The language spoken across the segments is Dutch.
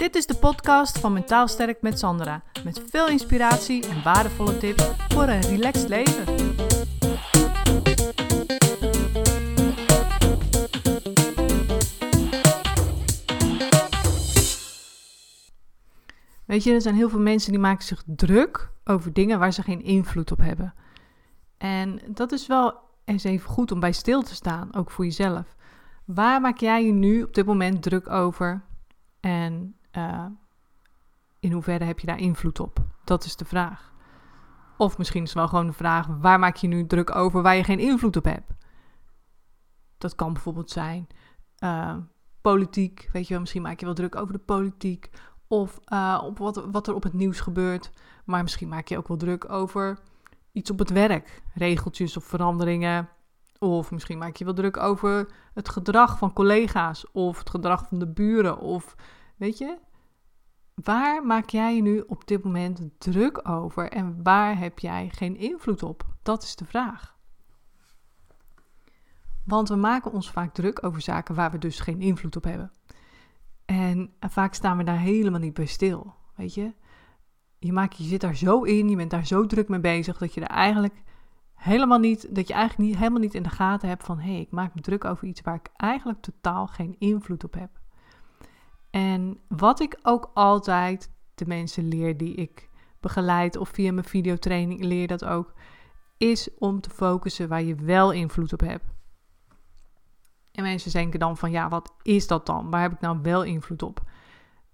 Dit is de podcast van Mentaal Sterk met Sandra. Met veel inspiratie en waardevolle tips voor een relaxed leven. Weet je, er zijn heel veel mensen die maken zich druk over dingen waar ze geen invloed op hebben. En dat is wel eens even goed om bij stil te staan, ook voor jezelf. Waar maak jij je nu op dit moment druk over? En uh, in hoeverre heb je daar invloed op? Dat is de vraag. Of misschien is het wel gewoon de vraag: waar maak je nu druk over waar je geen invloed op hebt? Dat kan bijvoorbeeld zijn uh, politiek. Weet je wel, misschien maak je wel druk over de politiek. Of uh, op wat, wat er op het nieuws gebeurt. Maar misschien maak je ook wel druk over iets op het werk. Regeltjes of veranderingen. Of misschien maak je wel druk over het gedrag van collega's. Of het gedrag van de buren. Of weet je, waar maak jij je nu op dit moment druk over? En waar heb jij geen invloed op? Dat is de vraag. Want we maken ons vaak druk over zaken waar we dus geen invloed op hebben. En vaak staan we daar helemaal niet bij stil. Weet je, je, maakt, je zit daar zo in, je bent daar zo druk mee bezig dat je er eigenlijk helemaal niet, dat je eigenlijk niet, helemaal niet in de gaten hebt van hé, hey, ik maak me druk over iets waar ik eigenlijk totaal geen invloed op heb. En wat ik ook altijd de mensen leer die ik begeleid of via mijn videotraining leer dat ook, is om te focussen waar je wel invloed op hebt. En mensen denken dan van ja, wat is dat dan? Waar heb ik nou wel invloed op?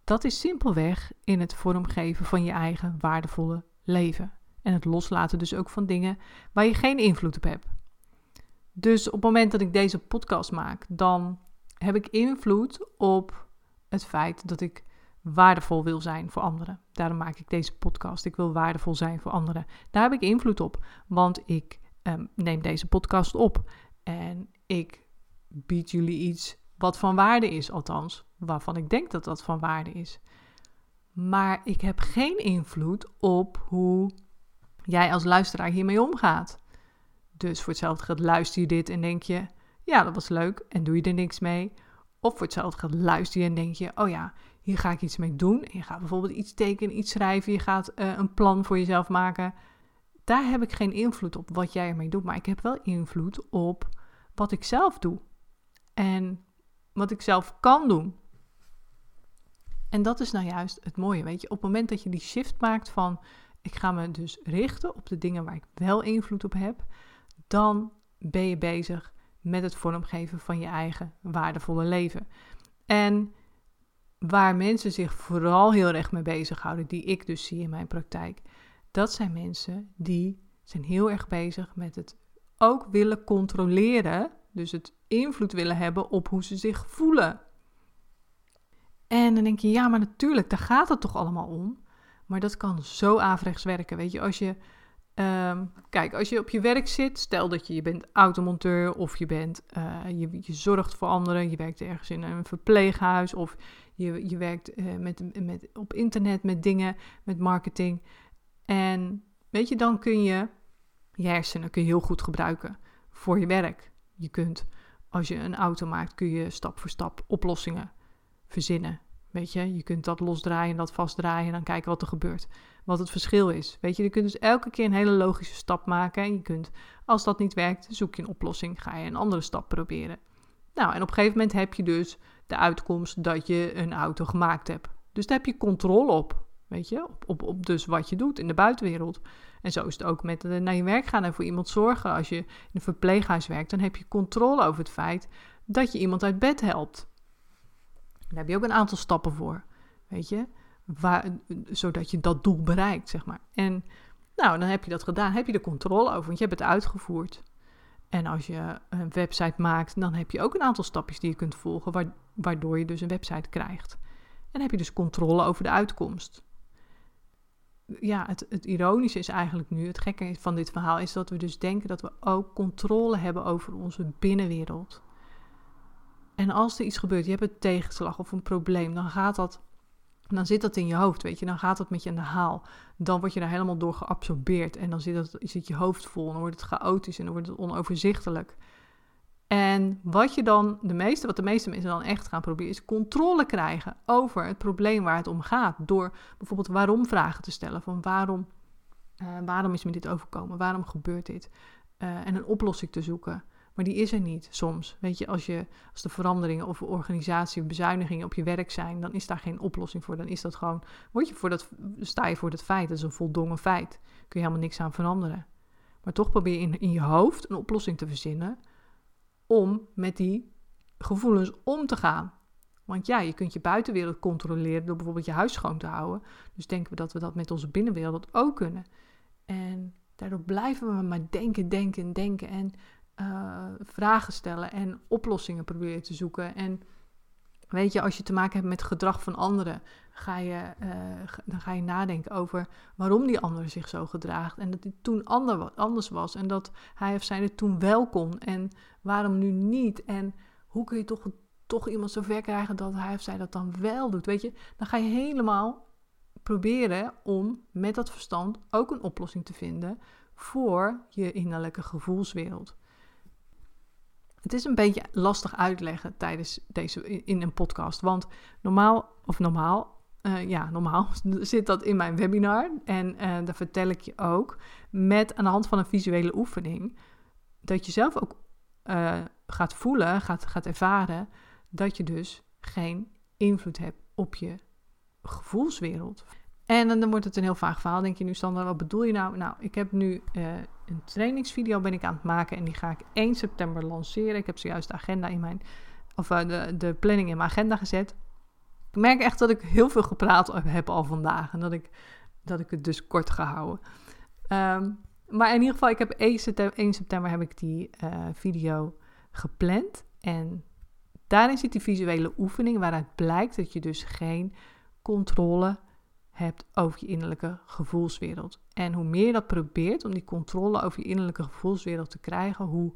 Dat is simpelweg in het vormgeven van je eigen waardevolle leven. En het loslaten dus ook van dingen waar je geen invloed op hebt. Dus op het moment dat ik deze podcast maak, dan heb ik invloed op het feit dat ik waardevol wil zijn voor anderen. Daarom maak ik deze podcast. Ik wil waardevol zijn voor anderen. Daar heb ik invloed op, want ik um, neem deze podcast op en ik bied jullie iets wat van waarde is, althans, waarvan ik denk dat dat van waarde is. Maar ik heb geen invloed op hoe jij als luisteraar hiermee omgaat. Dus voor hetzelfde geld luister je dit en denk je, ja, dat was leuk en doe je er niks mee. Of voor hetzelfde geld luister je en denk je, oh ja, hier ga ik iets mee doen. En je gaat bijvoorbeeld iets tekenen, iets schrijven, je gaat uh, een plan voor jezelf maken. Daar heb ik geen invloed op wat jij ermee doet, maar ik heb wel invloed op wat ik zelf doe. En wat ik zelf kan doen. En dat is nou juist het mooie, weet je. Op het moment dat je die shift maakt van, ik ga me dus richten op de dingen waar ik wel invloed op heb, dan ben je bezig met het vormgeven van je eigen waardevolle leven. En waar mensen zich vooral heel erg mee bezighouden, die ik dus zie in mijn praktijk, dat zijn mensen die zijn heel erg bezig met het ook willen controleren, dus het invloed willen hebben op hoe ze zich voelen. En dan denk je, ja, maar natuurlijk, daar gaat het toch allemaal om. Maar dat kan zo averechts werken. Weet je, als je. Um, kijk, als je op je werk zit, stel dat je, je bent automonteur of je, bent, uh, je, zorgt voor anderen, je werkt ergens in een verpleeghuis of je, je werkt uh, met, met, op internet met dingen, met marketing. En weet je, dan kun je je hersenen kun je heel goed gebruiken voor je werk. Je kunt, als je een auto maakt, kun je stap voor stap oplossingen verzinnen. Weet je, je kunt dat losdraaien en dat vastdraaien en dan kijken wat er gebeurt. Wat het verschil is. Weet je, je kunt dus elke keer een hele logische stap maken. En je kunt, als dat niet werkt, zoek je een oplossing. Ga je een andere stap proberen. Nou, en op een gegeven moment heb je dus de uitkomst dat je een auto gemaakt hebt. Dus daar heb je controle op. Weet je, op, op, op dus wat je doet in de buitenwereld. En zo is het ook met naar je werk gaan en voor iemand zorgen. Als je in een verpleeghuis werkt, dan heb je controle over het feit dat je iemand uit bed helpt. Daar heb je ook een aantal stappen voor, weet je, waar, zodat je dat doel bereikt, zeg maar. En nou, dan heb je dat gedaan, heb je de controle over, want je hebt het uitgevoerd. En als je een website maakt, dan heb je ook een aantal stapjes die je kunt volgen, waardoor je dus een website krijgt. En heb je dus controle over de uitkomst. Ja, het, het ironische is eigenlijk nu, het gekke van dit verhaal, is dat we dus denken dat we ook controle hebben over onze binnenwereld. En als er iets gebeurt, je hebt een tegenslag of een probleem, dan gaat dat, dan zit dat in je hoofd, weet je, dan gaat dat met je aan de haal. Dan word je daar helemaal door geabsorbeerd en dan zit, dat, zit je hoofd vol en dan wordt het chaotisch en dan wordt het onoverzichtelijk. En wat je dan, de meeste, wat de meeste mensen dan echt gaan proberen, is controle krijgen over het probleem waar het om gaat. Door bijvoorbeeld waarom vragen te stellen. Van waarom, uh, waarom is me dit overkomen? Waarom gebeurt dit? Uh, en een oplossing te zoeken. Maar die is er niet soms. Weet je, als, je, als de veranderingen of organisatie bezuinigingen op je werk zijn, dan is daar geen oplossing voor. Dan is dat gewoon, word je voor dat, sta je voor dat feit. Dat is een voldongen feit. Kun je helemaal niks aan veranderen. Maar toch probeer je in, in je hoofd een oplossing te verzinnen om met die gevoelens om te gaan. Want ja, je kunt je buitenwereld controleren door bijvoorbeeld je huis schoon te houden. Dus denken we dat we dat met onze binnenwereld ook kunnen. En daardoor blijven we maar denken, denken, denken en uh, vragen stellen en oplossingen proberen te zoeken. En weet je, als je te maken hebt met gedrag van anderen, ga je, uh, dan ga je nadenken over waarom die ander zich zo gedraagt. En dat hij toen ander, anders was en dat hij of zij het toen wel kon en waarom nu niet. En hoe kun je toch, toch iemand zo ver krijgen dat hij of zij dat dan wel doet. Weet je, dan ga je helemaal proberen om met dat verstand ook een oplossing te vinden voor je innerlijke gevoelswereld. Het is een beetje lastig uitleggen tijdens deze in een podcast. Want normaal, of normaal, uh, ja, normaal zit dat in mijn webinar. En uh, daar vertel ik je ook met aan de hand van een visuele oefening. Dat je zelf ook uh, gaat voelen, gaat, gaat ervaren. Dat je dus geen invloed hebt op je gevoelswereld. En dan wordt het een heel vaag verhaal. Denk je nu, Sandra, wat bedoel je nou? Nou, ik heb nu uh, een trainingsvideo ben ik aan het maken en die ga ik 1 september lanceren. Ik heb zojuist de agenda in mijn, of uh, de, de planning in mijn agenda gezet. Ik merk echt dat ik heel veel gepraat heb al vandaag en dat ik, dat ik het dus kort ga houden. Um, maar in ieder geval, ik heb 1 september, 1 september heb ik die uh, video gepland. En daarin zit die visuele oefening waaruit blijkt dat je dus geen controle hebt over je innerlijke gevoelswereld. En hoe meer je dat probeert om die controle over je innerlijke gevoelswereld te krijgen, hoe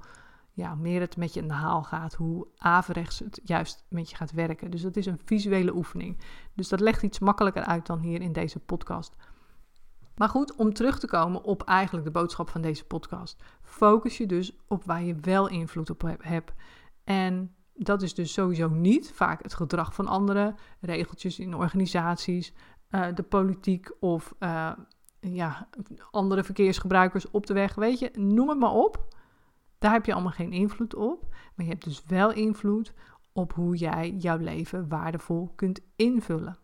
ja, meer het met je in de haal gaat, hoe averechts het juist met je gaat werken. Dus dat is een visuele oefening. Dus dat legt iets makkelijker uit dan hier in deze podcast. Maar goed, om terug te komen op eigenlijk de boodschap van deze podcast. Focus je dus op waar je wel invloed op hebt. En dat is dus sowieso niet vaak het gedrag van anderen, regeltjes in organisaties, uh, de politiek of uh, ja, andere verkeersgebruikers op de weg. Weet je, noem het maar op. Daar heb je allemaal geen invloed op. Maar je hebt dus wel invloed op hoe jij jouw leven waardevol kunt invullen.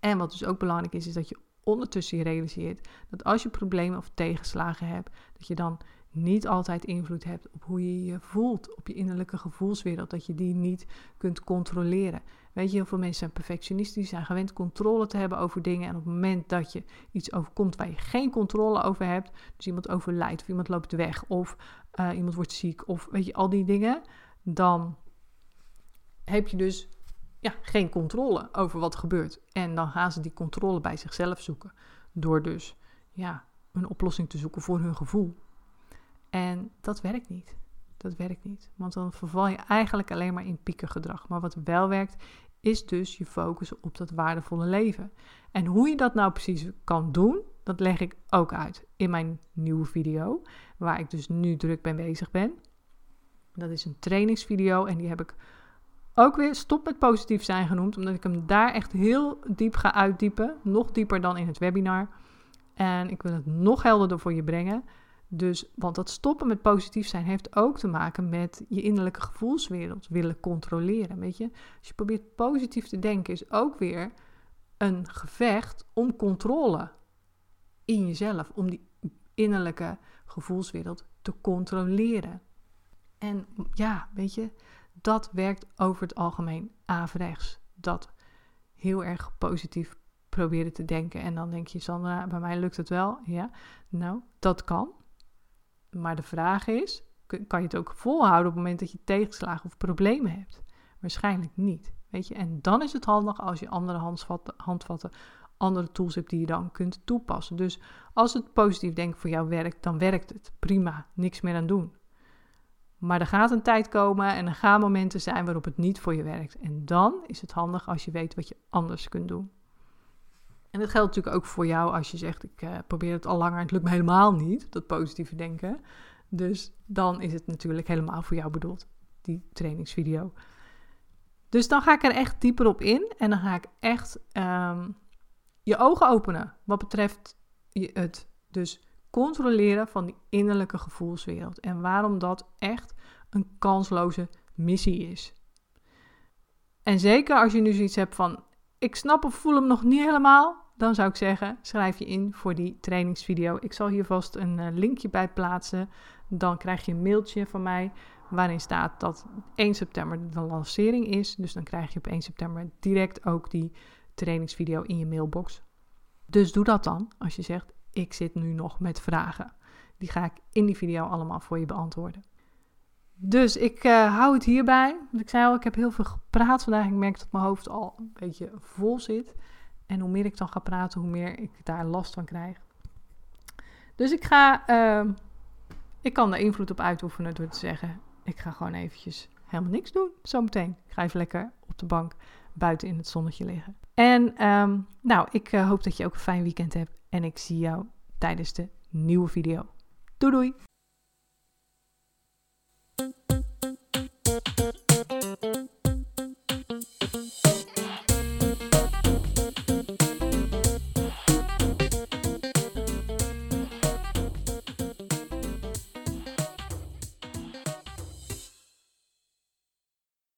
En wat dus ook belangrijk is, is dat je ondertussen je realiseert dat als je problemen of tegenslagen hebt, dat je dan niet altijd invloed hebt op hoe je je voelt, op je innerlijke gevoelswereld, dat je die niet kunt controleren. Weet je, heel veel mensen zijn perfectionistisch, die zijn gewend controle te hebben over dingen. En op het moment dat je iets overkomt waar je geen controle over hebt, dus iemand overlijdt of iemand loopt weg of uh, iemand wordt ziek of weet je, al die dingen, dan heb je dus ja, geen controle over wat gebeurt. En dan gaan ze die controle bij zichzelf zoeken. Door dus ja, een oplossing te zoeken voor hun gevoel. En dat werkt niet. Dat werkt niet. Want dan verval je eigenlijk alleen maar in piekergedrag. Maar wat wel werkt, is dus je focussen op dat waardevolle leven. En hoe je dat nou precies kan doen, dat leg ik ook uit in mijn nieuwe video. Waar ik dus nu druk mee bezig ben. Dat is een trainingsvideo en die heb ik ook weer stop met positief zijn genoemd, omdat ik hem daar echt heel diep ga uitdiepen. Nog dieper dan in het webinar. En ik wil het nog helderder voor je brengen. Dus, want dat stoppen met positief zijn heeft ook te maken met je innerlijke gevoelswereld willen controleren. Weet je, als je probeert positief te denken, is ook weer een gevecht om controle in jezelf, om die innerlijke gevoelswereld te controleren. En ja, weet je, dat werkt over het algemeen averechts. Dat heel erg positief proberen te denken. En dan denk je, Sandra, bij mij lukt het wel. Ja, nou, dat kan. Maar de vraag is, kan je het ook volhouden op het moment dat je tegenslagen of problemen hebt? Waarschijnlijk niet. Weet je? En dan is het handig als je andere handvatten, andere tools hebt die je dan kunt toepassen. Dus als het positief denken voor jou werkt, dan werkt het. Prima, niks meer aan doen. Maar er gaat een tijd komen en er gaan momenten zijn waarop het niet voor je werkt. En dan is het handig als je weet wat je anders kunt doen. En dat geldt natuurlijk ook voor jou als je zegt: Ik uh, probeer het al langer en het lukt me helemaal niet, dat positieve denken. Dus dan is het natuurlijk helemaal voor jou bedoeld, die trainingsvideo. Dus dan ga ik er echt dieper op in en dan ga ik echt ehm, je ogen openen wat betreft het dus controleren van die innerlijke gevoelswereld en waarom dat echt een kansloze missie is. En zeker als je nu zoiets hebt van ik snap of voel hem nog niet helemaal, dan zou ik zeggen schrijf je in voor die trainingsvideo. Ik zal hier vast een eh, linkje bij plaatsen. Dan krijg je een mailtje van mij waarin staat dat 1 september de lancering is. Dus dan krijg je op 1 september direct ook die trainingsvideo in je mailbox. Dus doe dat dan als je zegt: Ik zit nu nog met vragen. Die ga ik in die video allemaal voor je beantwoorden. Dus ik uh, hou het hierbij. Ik zei al, ik heb heel veel gepraat vandaag. Ik merk dat mijn hoofd al een beetje vol zit. En hoe meer ik dan ga praten, hoe meer ik daar last van krijg. Dus ik ga, uh, ik kan er invloed op uitoefenen door te zeggen: ik ga gewoon eventjes helemaal niks doen zometeen. Ik ga even lekker op de bank buiten in het zonnetje liggen. En um, nou, ik uh, hoop dat je ook een fijn weekend hebt. En ik zie jou tijdens de nieuwe video. Doei doei!